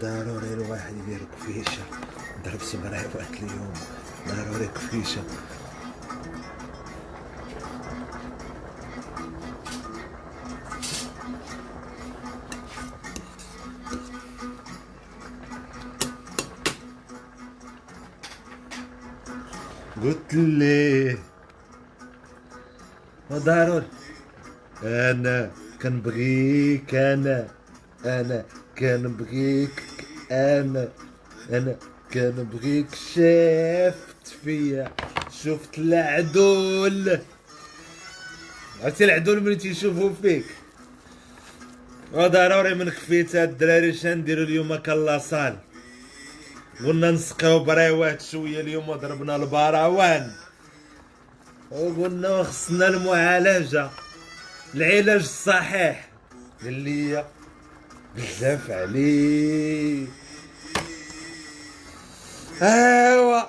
ضروري الواحد يدير كفيشة ضرب سمراوات اليوم ضروري كفيشة لي ضروري أنا كنبغيك أنا أنا كنبغيك أنا أنا كنبغيك شافت فيا شفت العدول عرفتي العدول ملي تيشوفوا فيك وضروري من خفيت هاد الدراري شنديرو اليوم كلاصال قلنا نسقيو براوات شوية اليوم ضربنا البراوان وقلنا خصنا المعالجة. العلاج الصحيح. اللي بزاف عليه أيوا.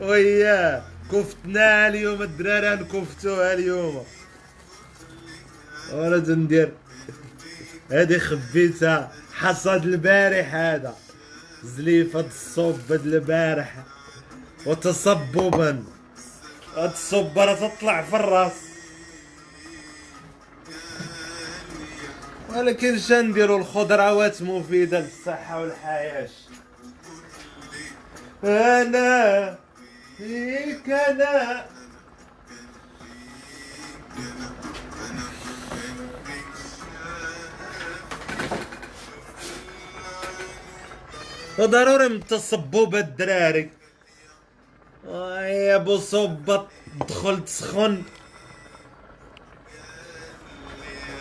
وياه كفتنا اليوم الدراري نكفتوها اليوم. وأنا تندير هادي خبيتها حصاد البارح هذا. زليفة الصوب البارح. وتصببا هاد الصبرة تطلع في الراس. ولكن شنديرو الخضروات مفيدة للصحة والحياة. أنا فيك أنا. ضروري من تصبوب الدراري. آه يا أبو صبط دخلت سخن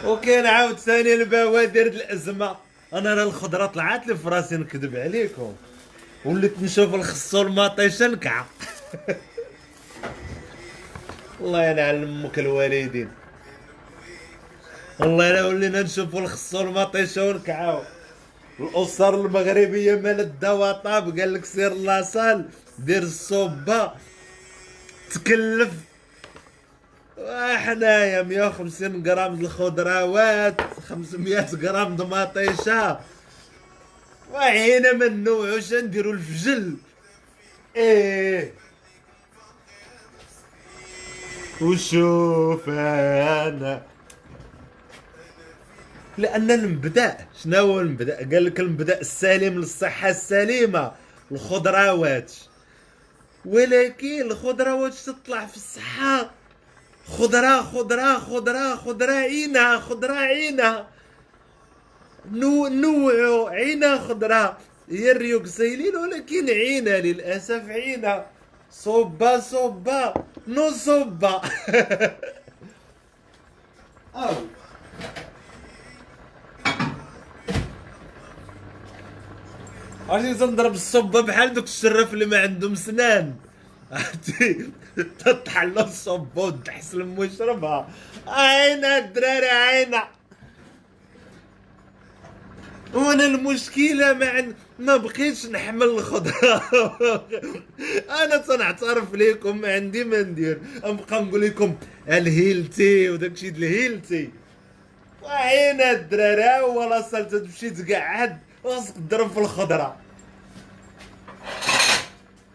وكان عاود ثاني البوادر الأزمة. أنا راه الخضرة طلعت لي في راسي نكذب عليكم. وليت نشوف الخص والمطيشه نكعه الله ينعل أمك الوالدين. والله الا ولينا نشوفوا الخص والمطيشه ونكعاو. الأسر المغربية مال الدواء طاب قال لك سير لاصال دير الصوبة تكلف. حنايا 150 غرام الخضروات 500 غرام د مطيشه وعينا منو واش نديرو الفجل؟ إيه. وشوف أنا لأن المبدأ شنو هو المبدأ؟ قال لك المبدأ السليم للصحة السليمة الخضروات. ولكن الخضروات تطلع في الصحة؟ خضرة خضرة خضرة خضرة عينها خضرة عينها نو نوعو عينها خضرة. هي الريوكسيلين ولكن عينها للأسف عينها صوبا صوبا نو صوبا أو. عرفتي تنضرب الصبة بحال دوك الشراف اللي ما عندهم سنان. عرفتي؟ تطحن له الصبة وتحس لمو يشربها. عينا الدراري عينا وأنا المشكلة ما عن... ما بقيتش نحمل الخضرة. أنا تنعترف لكم ما عندي ما ندير. نبقى نقول لكم ال healthy وداكشي د ال healthy. وعيينا الدراري ولا صلت تمشي تقعد خاصك تضرب في الخضرة.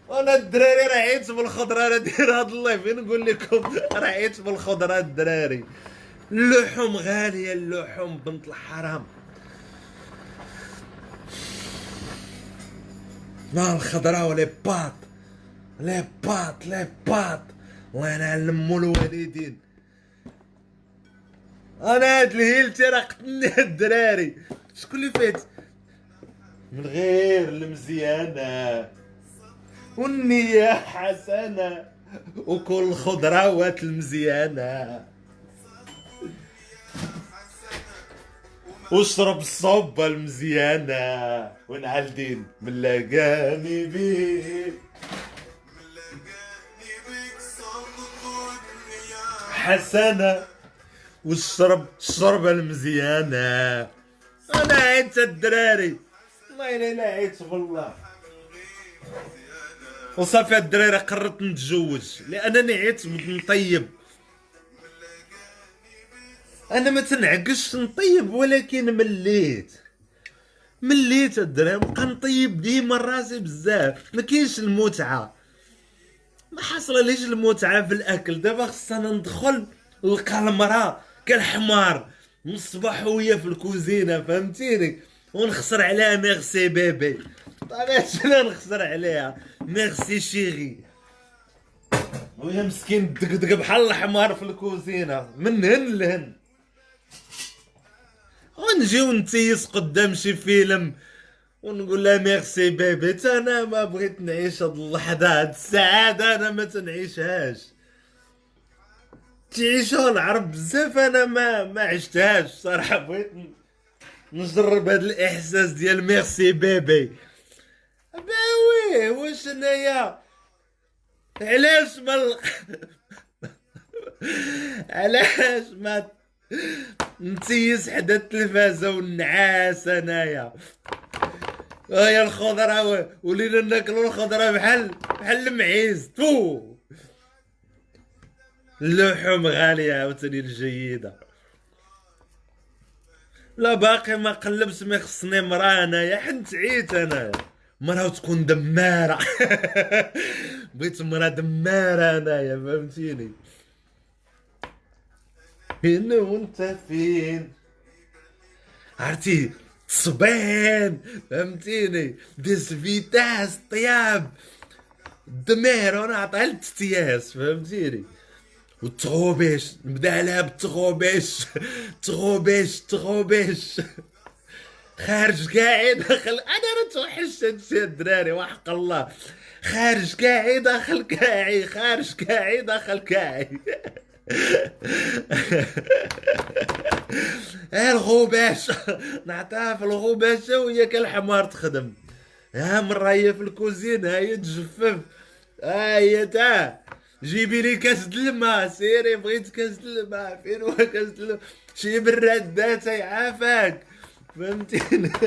وأنا الدراري راه عيت بالخضرة أنا داير هاد الله فين نقول لكم راه عيت بالخضرة الدراري. اللحوم غالية اللحوم بنت الحرام. ما الخضراء لي بات. لي بات لي بات. الله ينعلم الوالدين. أنا هاد الهيلتي راه قتلني الدراري. شكون اللي فات؟ من غير المزيانة. والنية حسنة وكل الخضروات المزيانة. واشرب الصبة المزيانة ونعلدين من لقاني بيه حسنة والشرب الشربة المزيانة. أنا عيت الدراري والله الا الا عيت والله وصافي الدراري قررت نتزوج. لأنني عيت نطيب أنا ما تنعقش نطيب ولكن مليت. مليت الدراري. نبقى نطيب ديما راسي بزاف. ما كاينش المتعة. ما حصل ليش المتعة في الأكل. دابا خصنا ندخل نلقى المراه كالحمار. نصبح ويا في الكوزينة فهمتيني؟ ونخسر عليها merci baby. طبيعي شنو نخسر عليها؟ merci chéri ويا مسكين دقدق بحال الحمار في الكوزينة. من هن لهن. ونجيو نتيس قدام شي فيلم ونقول لها ميرسي بيبي أنا ما بغيت نعيش هاد اللحظة هاد السعادة أنا ما تنعيشهاش. تعيشها العرب بزاف أنا ما ما عشتهاش. صراحة بغيت نجرب هاد الإحساس ديال ميرسي بيبي. باوي واش انايا علاش ما علاش ما نتيس حدا التلفازة والنعاس أنايا. هيا الخضرة ولينا ناكلو الخضرة بحال بحال المعيز. تو! اللحوم غالية عاوتاني الجيدة. لا باقي ما قلبت ما خصني مراه أنايا حنت عيت أنايا. مراه تكون دمارة. بغيت مراه دمارة أنايا فهمتيني؟ فين وأنت فين؟ عرفتي صبين فهمتيني؟ ديس فيتاس طياب. دمير وأنا عطيها التتياس فهمتيني؟ والتغوبيش نبدأ عليها بالتغوبيش تغوبيش تغوبيش. خارج كاعي داخل أنا توحشت هادشي الدراري وحق الله. خارج كاعي داخل كاعي خارج كاعي داخل كاعي إيه الغوباش نعطيها في الغوباشة وهي كالحمار تخدم؟ ها مرة هي في الكوزينة هي تجفف. ها هي تا. جيبي لي كاس الماء سيري بغيت كاس الماء. فين هو كاس الماء؟ شي براد يعافاك فهمتيني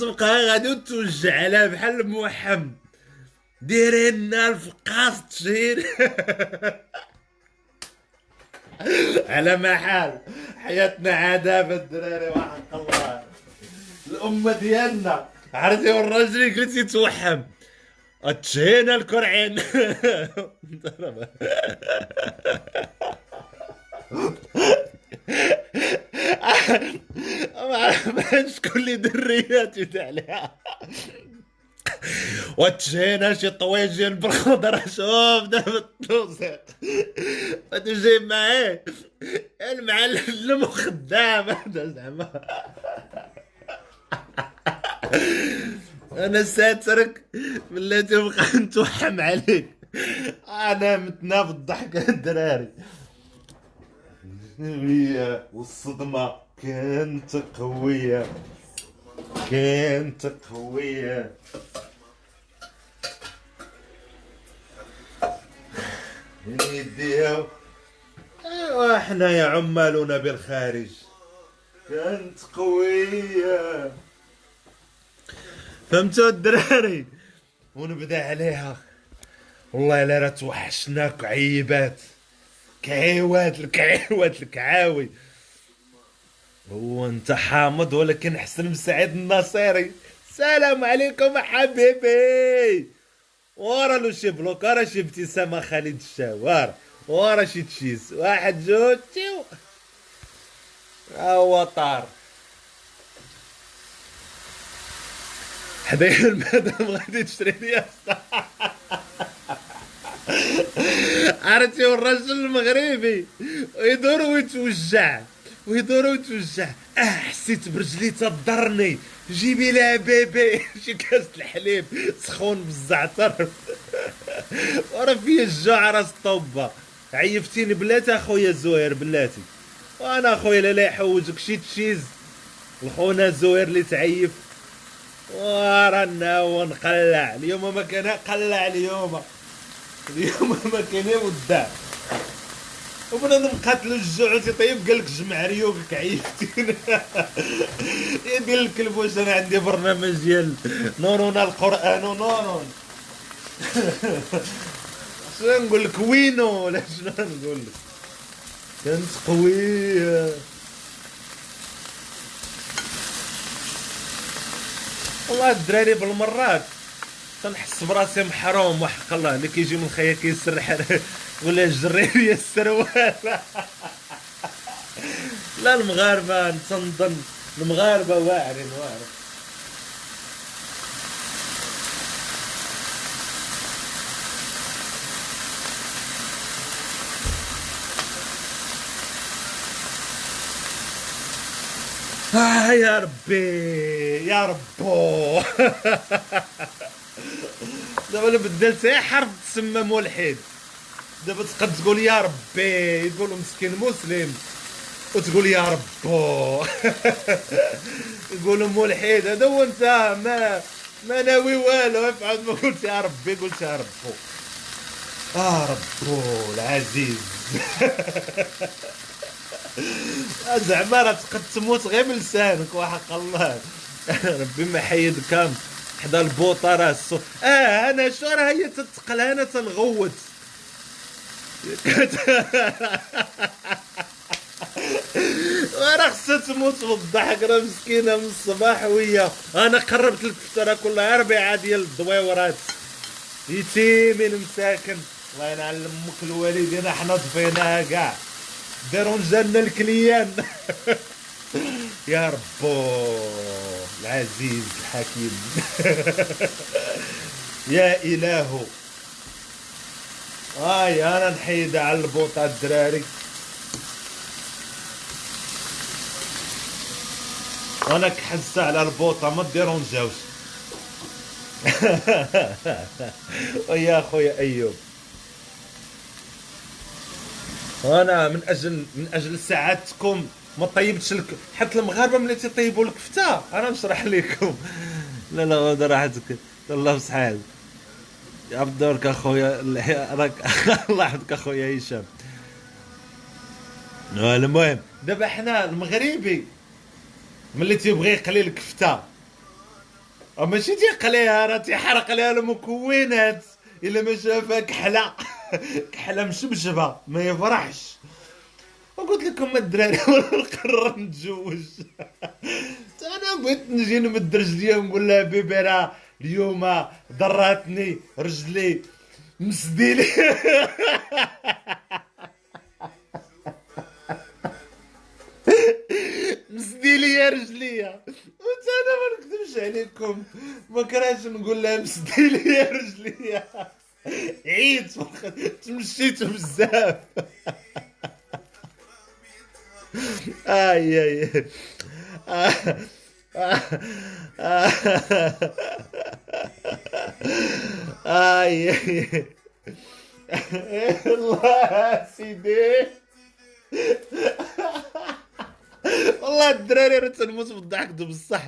تبقى غادي وتوجع عليها بحال الموحم. ديري لنا الفقاص تشهير على ما حال حياتنا عذاب الدراري وحق الله الأمة ديالنا. عرفتي والراجل قلتي توحم. تشهينا الكرعين. ما عرفش شكون اللي دريات عليها. وتجينا شي طويجين بالخضرة شوف دابا التوزيق وتجي معاه المعلم وخدام هذا زعما. أنا ساترك بلاتي بقى نتوحم عليك. أنا متنا بالضحك الدراري. هي والصدمة. كانت قوية كانت قوية. يديها ايوا يا عمالنا بالخارج. كانت قوية. فهمتوا الدراري؟ ونبدأ عليها. والله الا راه توحشناك عيبات. كعيوات الكعيوات الكعاوي. هو انت حامض ولكن احسن من سعيد الناصري السلام عليكم حبيبي. ورا له شي بلوك ورا شي ابتسامة خالد الشاوار ورا شي تشيز واحد جوج تيو هو طار. حدايا المدام غادي تشري لي عرفتي الرجل المغربي يدور ويتوجع. ويدور ويتوجع آه حسيت برجلي تضرني. جيبي لها بيبي. شي كاس الحليب. سخون بالزعتر. ورا فيا الجوع راس طوبه عيفتيني بلاتي أخويا زوير بلاتي. وأنا أخويا لا يحوجك شي تشيز. الخونا زوير اللي تعيف. ورانا ونقلع اليوم ما كان قلع اليوم. اليوم ما كاين وداع وبنادم قاتل الجوع تيطيب قال لك جمع ريوقك عيفتين يا ديال الكلب واش أنا عندي برنامج ديال نورون القرآن نورون شنو نقول لك؟ وينو؟ ولا شنو نقول لك؟ كانت قوية. والله الدراري بالمرات تنحس براسي محروم وحق الله اللي كيجي من خيا كيسرح. ولا جري لي السروال؟ لا المغاربة تنظن المغاربة واعرين واعرين. آه يا ربي يا ربو. دابا بدلت حرف تسمى ملحد دابا تقد تقول يا ربي يقولوا مسكين مسلم. وتقول يا ربو. يقولوا ملحد هذا هو انت ما ما ناوي والو افعل ما قلت يا ربي قلت يا ربو. آه ربو العزيز. زعما راه تقد تموت غير من لسانك وحق الله. ربي ما حيد حدا البوطة راه الصو آه أنا شو راه هي تتقل أنا تنغوت راه خصها تموت بالضحك راه مسكينة من الصباح وهي. أنا قربت لك راه كلها أربعة ديال الدويورات يتيمين مساكن. الله ينعل أمك الوالدين حنا ضفيناها كاع. ديرونجانا الكليان. يا ربو العزيز الحكيم. يا إله. هاي أنا نحيد على البوطة الدراري. أنا كحس على البوطة ما ديرونجاوش ويا خويا أيوب. وأنا من أجل من أجل سعادتكم ما طيبتش لك حتى المغاربة ملي تيطيبوا الكفته أنا نشرح لكم لا لا غدا راحتك الله بصحال عبد دورك اخويا راك الله يحفظك أخويا هشام المهم. دابا حنا المغربي ملي تيبغي يقلي الكفته ماشي تيقليها راه تيحرق لها المكونات. إلا ما شافها كحلة. كحلة مشبشبة ما يفرحش. وقلت لكم الدراري نقرر نتزوج. أنا بغيت نجي نمد رجليا ونقول لها بيبي راه اليوم ضراتني رجلي مسديلي مسديلي يا رجليا وانت أنا ما نكذبش عليكم. ما كرهتش نقول لها مسديلي يا رجليا عيد تمشيت بزاف. آي آي اي الله سيدي. والله الدراري راه تنموت بالضحك بصح.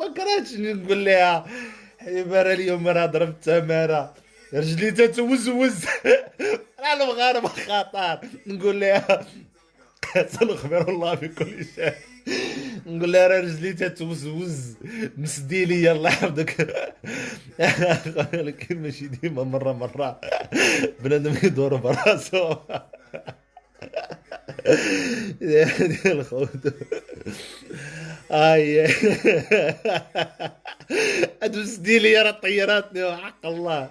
ما كرهتش نقول لها حبيبه اليوم راه ضربت تمارة. رجلي تتوزوز راه المغاربه خطر. نقول لها سنخبر الله بكل شيء. نقول لها راه رجلي تتوزوز مسدي لي الله يحفظك ولكن ماشي ديما مرة مرة بنادم يدور براسو. ديال الخوت. آي. ادوس لي راه طيراتني. وحق الله.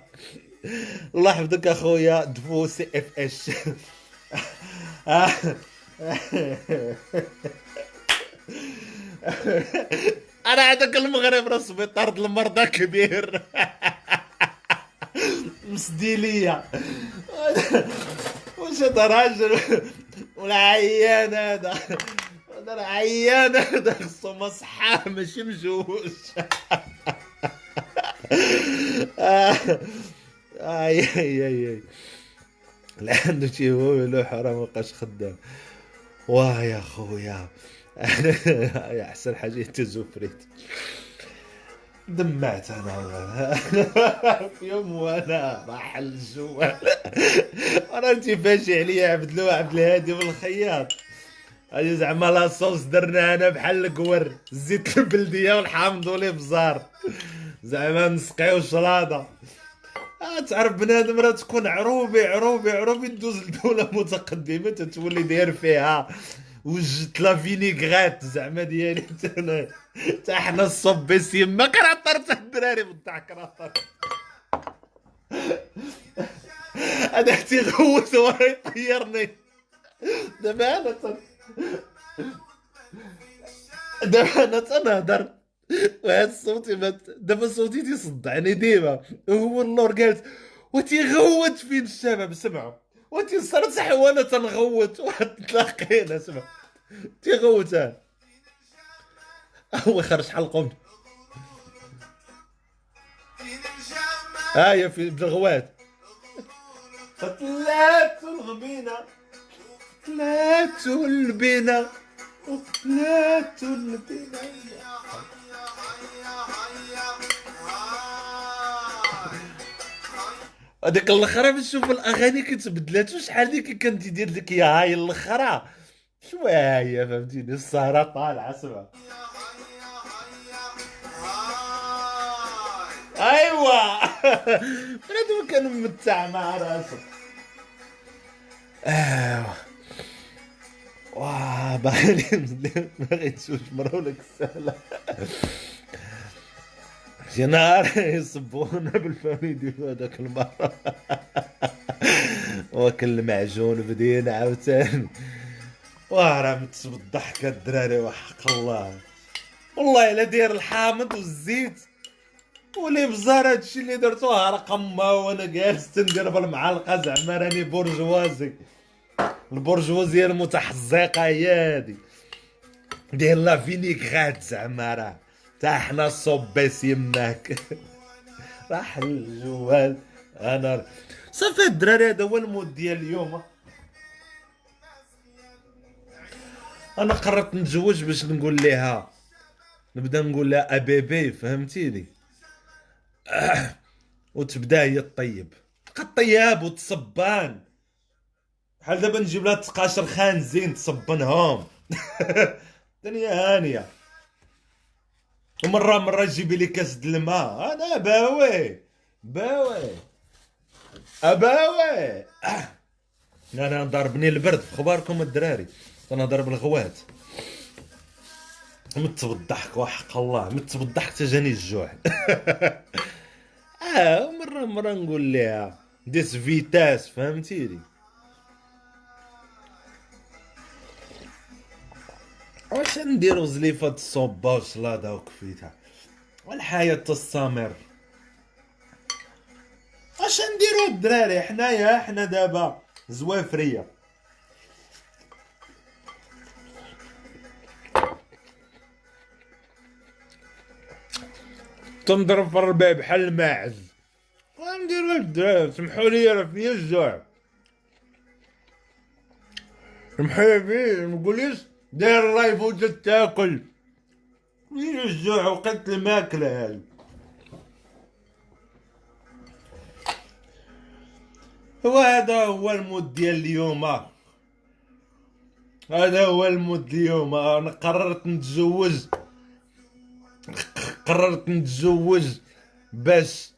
الله يحفظك أخويا. دفو سي إف اش أنا هذاك المغرب راه سبيطار المرضى كبير. مسديلية. واش هذا راجل؟ ولا عيان هذا؟ هذا عيان هذا خصو مصحة ماشي مجوج. اي اي اي لا عنده شي هو له حرام مبقاش خدام. واه يا خويا. يا احسن حاجة تزوفريت دمعت أنا. في يوم وأنا محل الجوال أنا انت فاشي عليا عبد الله عبد الهادي والخياط. هادي زعما لاصوص درنا أنا بحال القور زيت البلدية والحامض بزار. زعما نسقيو شلاضه آه تعرف بنادم راه تكون عروبي عروبي عروبي دوز لدوله متقدمة تتولي داير فيها وجدت لا فينيغريت زعما ديالي. أنا تا حنا الصبيس يما كرهطر الدراري بالضحك كرهطر. هذا حتى يغوت ورا يطيرني. دابا أنا دابا أنا تنهضر. وهاد مات دابا صوتي تيصدعني ديما. هو اللور قالت وتيغوت فين الشباب؟ سمعوا. وتنصرصح وأنا تنغوت. وتلاقينا سمع تيغوت هو خرج حلقهم ها هي في بالغوات طلعت الغبينة. طلعت البينة. طلعت البينة. هذيك الاخرى نشوف الاغاني كتبدلات وشحال ديك كانت يدير لك يا هاي الاخرى؟ شوية فهمتيني؟ السهرة طالعة سمع. ايوا بنادم كان ممتع مع راسه ايوا واه باغي باغي تشوف مره ولك السهلة. شي نهار يصبونا بالفاميدي هذاك المرة. واكل المعجون بدينا عاوتاني. متسب الضحكه الدراري وحق الله. والله إلا داير الحامض والزيت. ولي بزار هادشي اللي درتوه رقم ما وأنا جالس تندير بالمعلقه زعما راني بورجوازي. البورجوازية المتحزقة هي هادي. داير la vinaigrette زعما راه. تا حنا صبيس يماك راح الجوال. أنا صافي الدراري هذا هو ال mood ديال اليوم. أنا قررت نتزوج باش نقول لها نبدا نقول لها أبيبي فهمتيني؟ وتبدا هي الطيب تبقى الطياب وتصبان. بحال دابا نجيب لها تقاشر خانزين تصبنهم. دنيا هانية. ومره مرة جيبي لي كاس د الماء. أنا باوي. باوي. أباوي. أنا ضربني البرد في خباركم الدراري. أنا ضرب الغوات. مت بالضحك وحق الله. مت بالضحك تجاني الجوع. آه مره مرة نقول لها ديس فيتاس فهمتيني؟ واش نديرو زليفة الصوبة وشلاضة وكفيتها والحياة تستمر واش نديرو الدراري؟ حنايا حنا دابا زوافرية تنضرب في الربيع بحال الماعز. ونديرو الدراري. سمحوا لي راه فيا الجوع سمحوا لي نقوليش داير live وجد تاكل وين الجوع وقت الماكلة هاي وهذا هو ال mood ديال اليوم. هذا هو ال mood اليوم. أنا قررت نتزوج. قررت نتزوج باش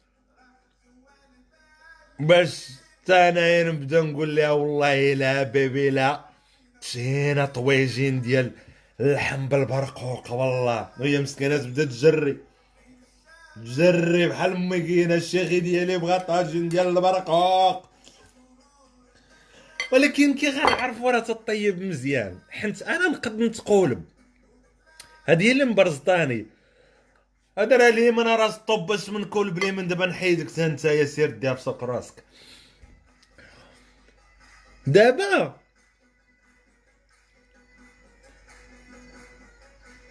باش تانايا نبدا نقول لها والله لا baby لا. شينا طويجين ديال اللحم بالبرقوق والله. وهي مسكينة تبدأ تجري. تجري بحال مكينه الشيخي ديالي بغا طاجين ديال البرقوق. ولكن كي غنعرف ورا تطيب مزيان حيت أنا نقد نتقولب هادي هي اللي مبرزطاني هذا راه لي من راس طب باش من كل بلي من دابا نحيدك أنت يا سير ديها في سوق راسك. دابا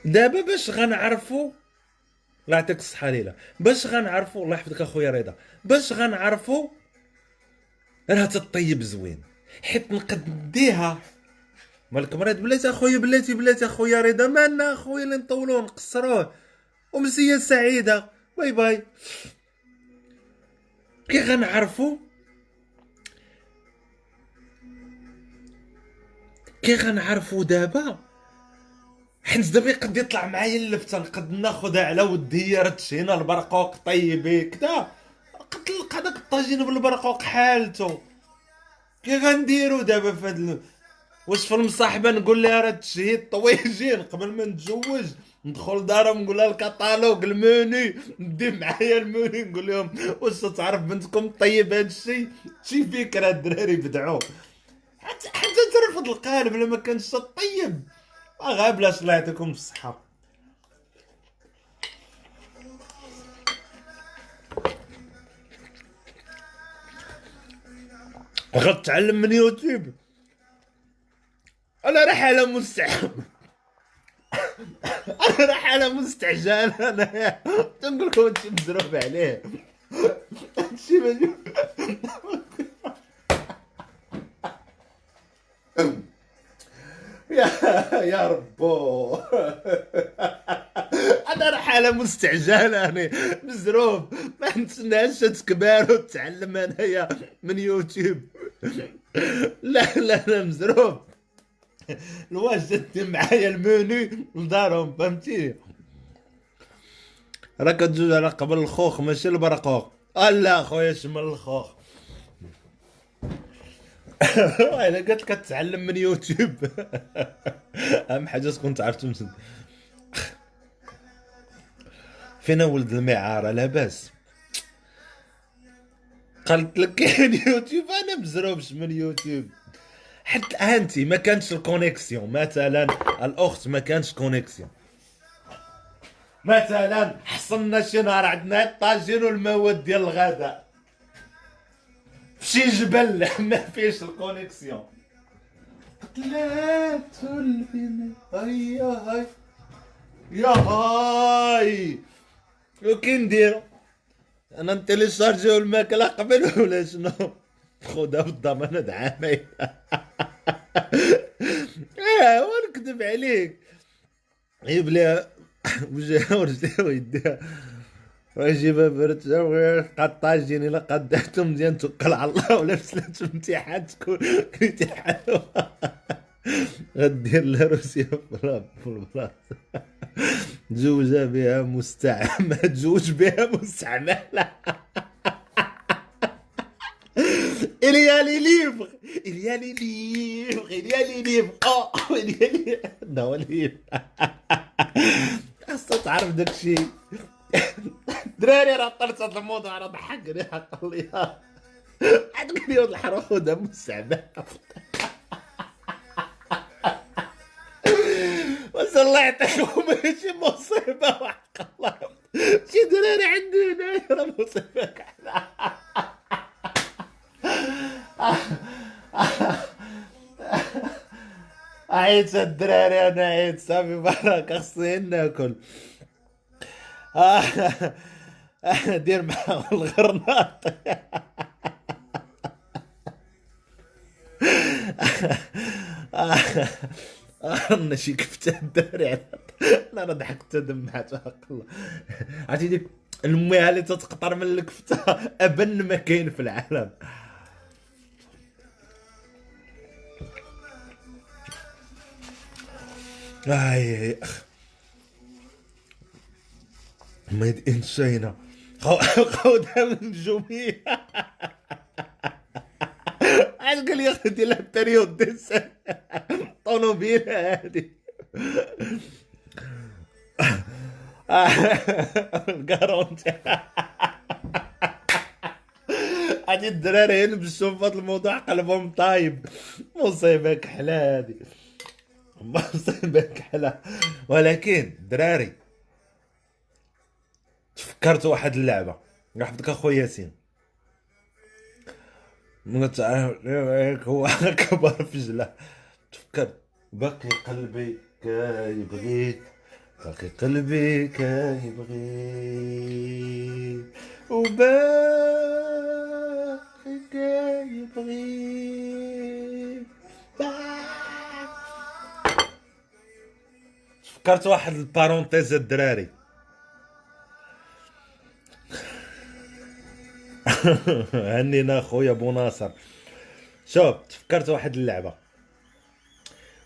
دابا باش غنعرفوا الله يعطيك الصحة ليلى. باش غنعرفوا الله يحفظك أخويا رضا. باش غنعرفوا راه تطيب زوين. حيت نقد نديها مالك مريض بلاتي أخويا بلاتي بلاتي أخويا رضا. مالنا أخويا اللي نطولوه نقصروه. ومسيه سعيدة. bye bye. كي غنعرفو كي غنعرفو دابا حيت دابا يقد يطلع معايا اللفته نقد ناخذها على ودي راه تشينا البرقوق طيبي كدا. قد تلقى داك الطاجين بالبرقوق حالته. كي غنديرو دابا في هاد واش في المصاحبة نقول لها راه تشهي الطويجين قبل ما نتزوج ندخل دارهم نقول لها الكتالوج الموني. ندي معايا الموني نقول لهم واش تعرف بنتكم طيب هاد الشيء شي فكرة الدراري بدعوا حتى حتى ترفض القالب لما كانش طيب. غا بلاش الله يعطيكم الصحه غتعلم من يوتيوب. أنا راح على مستعجل أنا راح على مستعجل أنا تنقول لكم هادشي مزروب عليه. هادشي يا يا ربو. أنا راح على مستعجل أنا مزروب. ما نتسناش تكبر وتعلم أنايا من يوتيوب. لا لا لا مزروب. الواش دي معايا الموني لدارهم فهمتي؟ راك تجوز على قبل الخوخ ماشي البرقوق. آه لا خويا شمل الخوخ. أنا قلت لك تتعلم من يوتيوب. أهم حاجة تكون تعرف تمثل. فينا ولد المعارة؟ لاباس قالت لك كاين يوتيوب؟ أنا مزروبش من يوتيوب. حتى انت ما كانش ال connexion. مثلا الأخت ما كانش connexion مثلا حصلنا شي نهار عندنا الطاجين والمواد ديال الغداء. فشي جبل ما فيش ال connexion طلعت البناء هيا هاي يا هاي وكي نديرو أنا نتيليشارجيو الماكله قبل ولا شنو خذها بالضمانه عامين آه ونكذب عليك جيب لها وجهها ورجليها ويديها ويجيبها برد قطاجين الا قدعتهم مزيان توكل على الله ولا بسلات امتحان تكون امتحان غدير لها روسيا في البلاصه تزوجها بها مستعمل تزوج بها مستعملة. Il y a les livres Il y a les livres Il y a les livres. Oh Il y a les Non, livre خاصة تعرف داك الشيء دراري راه طرت هذا الموضوع راه ضحكني حق الله لي الحرام خذها مستعمل بس الله يعطيكم ماشي مصيبة وحق الله شي دراري عندنا راه مصيبة كحلة عيد الدراري أنا عيد صافي بركة خصني ناكل. دير معاهم الغرناط. أنا شي كفته الدراري أنا راه ضحكت دمعت الله. عرفتي ديك المياه اللي تتقطر من الكفته؟ أبن ما كاين في العالم. اي ميد ان شاينا خودها من الجميع عاد قال لي أخي ديال البريود دي طونوبيل هادي الكارونتي هادي الدراري يلبسوا في هذا الموضوع قلبهم طايب. مصيبه كحله هادي مصيبه كحله ولكن دراري تفكرت واحد اللعبة. حفظك اخويا ياسين. ما تعرف هو كبر فجله تفكرت باقي قلبي كيبغيك باقي قلبي كيبغيك وباقي كيبغيك فكرت واحد البارونتيز الدراري. هنينا خويا ابو ناصر. شوف تفكرت واحد اللعبة.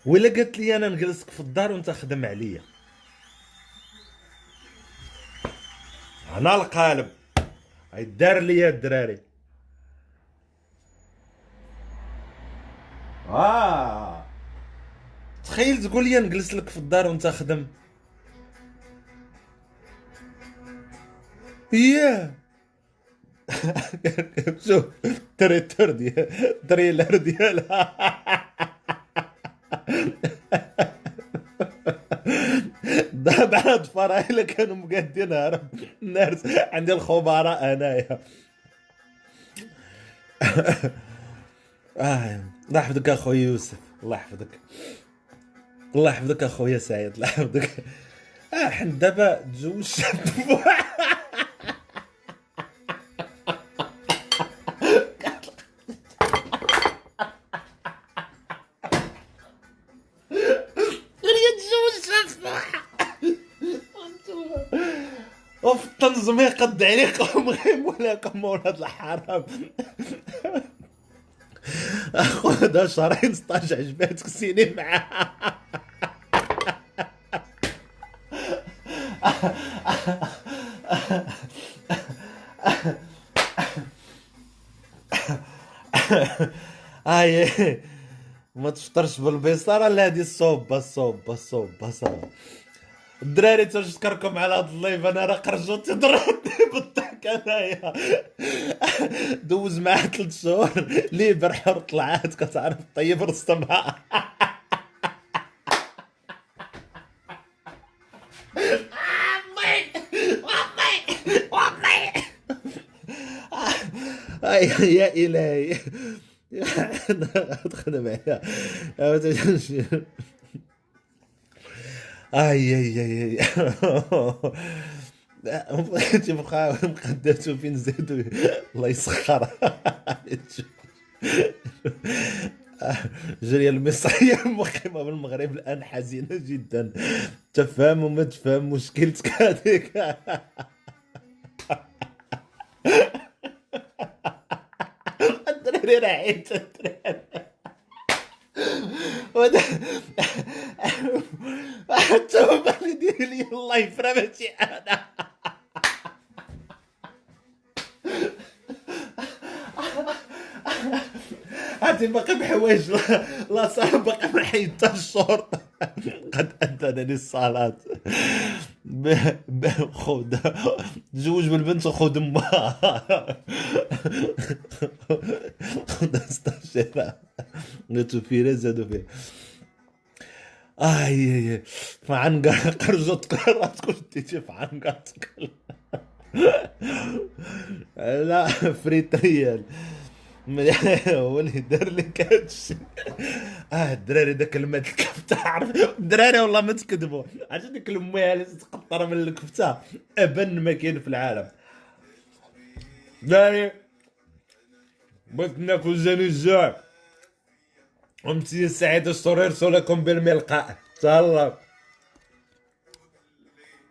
ولا قالت لي أنا نجلسك في الدار وأنت خدم عليا. هنا القالب. دار ليا الدراري. آه. تخيل تقول لي نجلس لك في الدار وأنت خدم. ياه. شوف تريتر ديال تريلر ديالها دابا هاد الفرايله كانوا مقادينها راه الناس عندي الخبراء انايا آه الله يحفظك اخويا يوسف الله يحفظك. الله يحفظك اخويا سعيد الله يحفظك. آه حنا دابا تزوج وفي التنظيم قد عليكم غير مولاكم ولاد الحرام. اخو هذا شهرين 16 عجباتك سيني معاه. آي ما تفطرش بالبيصاره لا هادي الصوبه الصوبه الصوبه صافي الدراري تنشكركم على هاد اللايف أنا راه خرجت تضربني بالضحك أنايا. دوز معاه ثلاث شهور. libre حر طلعات كتعرف طيب رستمها أي يا إلهي. ادخل معايا اي اي اي اي تبقى مقداتو فين زادو الله يسخر الجالية المصرية. المقيمة بالمغرب الآن حزينة جدا. تفهم وما تفهم مشكلتك هذيك الدراري راه عيت الدراري ودا التوبة اللي ديالي الله يفرى ماشي أنا. هاتي باقي بحوايج لا, صاحب باقي ما حيدت الشرطة قد أدانني الصلاة. خذ تزوج بالبنت وخذ أمها. خذ استشيرها قلت فيه زادوا فيه آي آي فعنقر قرجت قرات كنت تجي فعنقرتك لا فريت ريال هو اللي دار لك هادشي آه الدراري داك الماء الكفتة عارف؟ الدراري والله ما تكذبوا. عرفتي ديك المياه اللي تقطر من الكفتة؟ أبن ما كاين في العالم. دراري بغيت ناكل زاني الجوع أمسية سعيدة السرير لكم بالملقاء تهلا.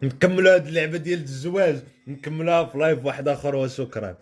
نكملوا هاد اللعبة ديال الزواج. نكملوها في لايف واحد آخر وشكرا.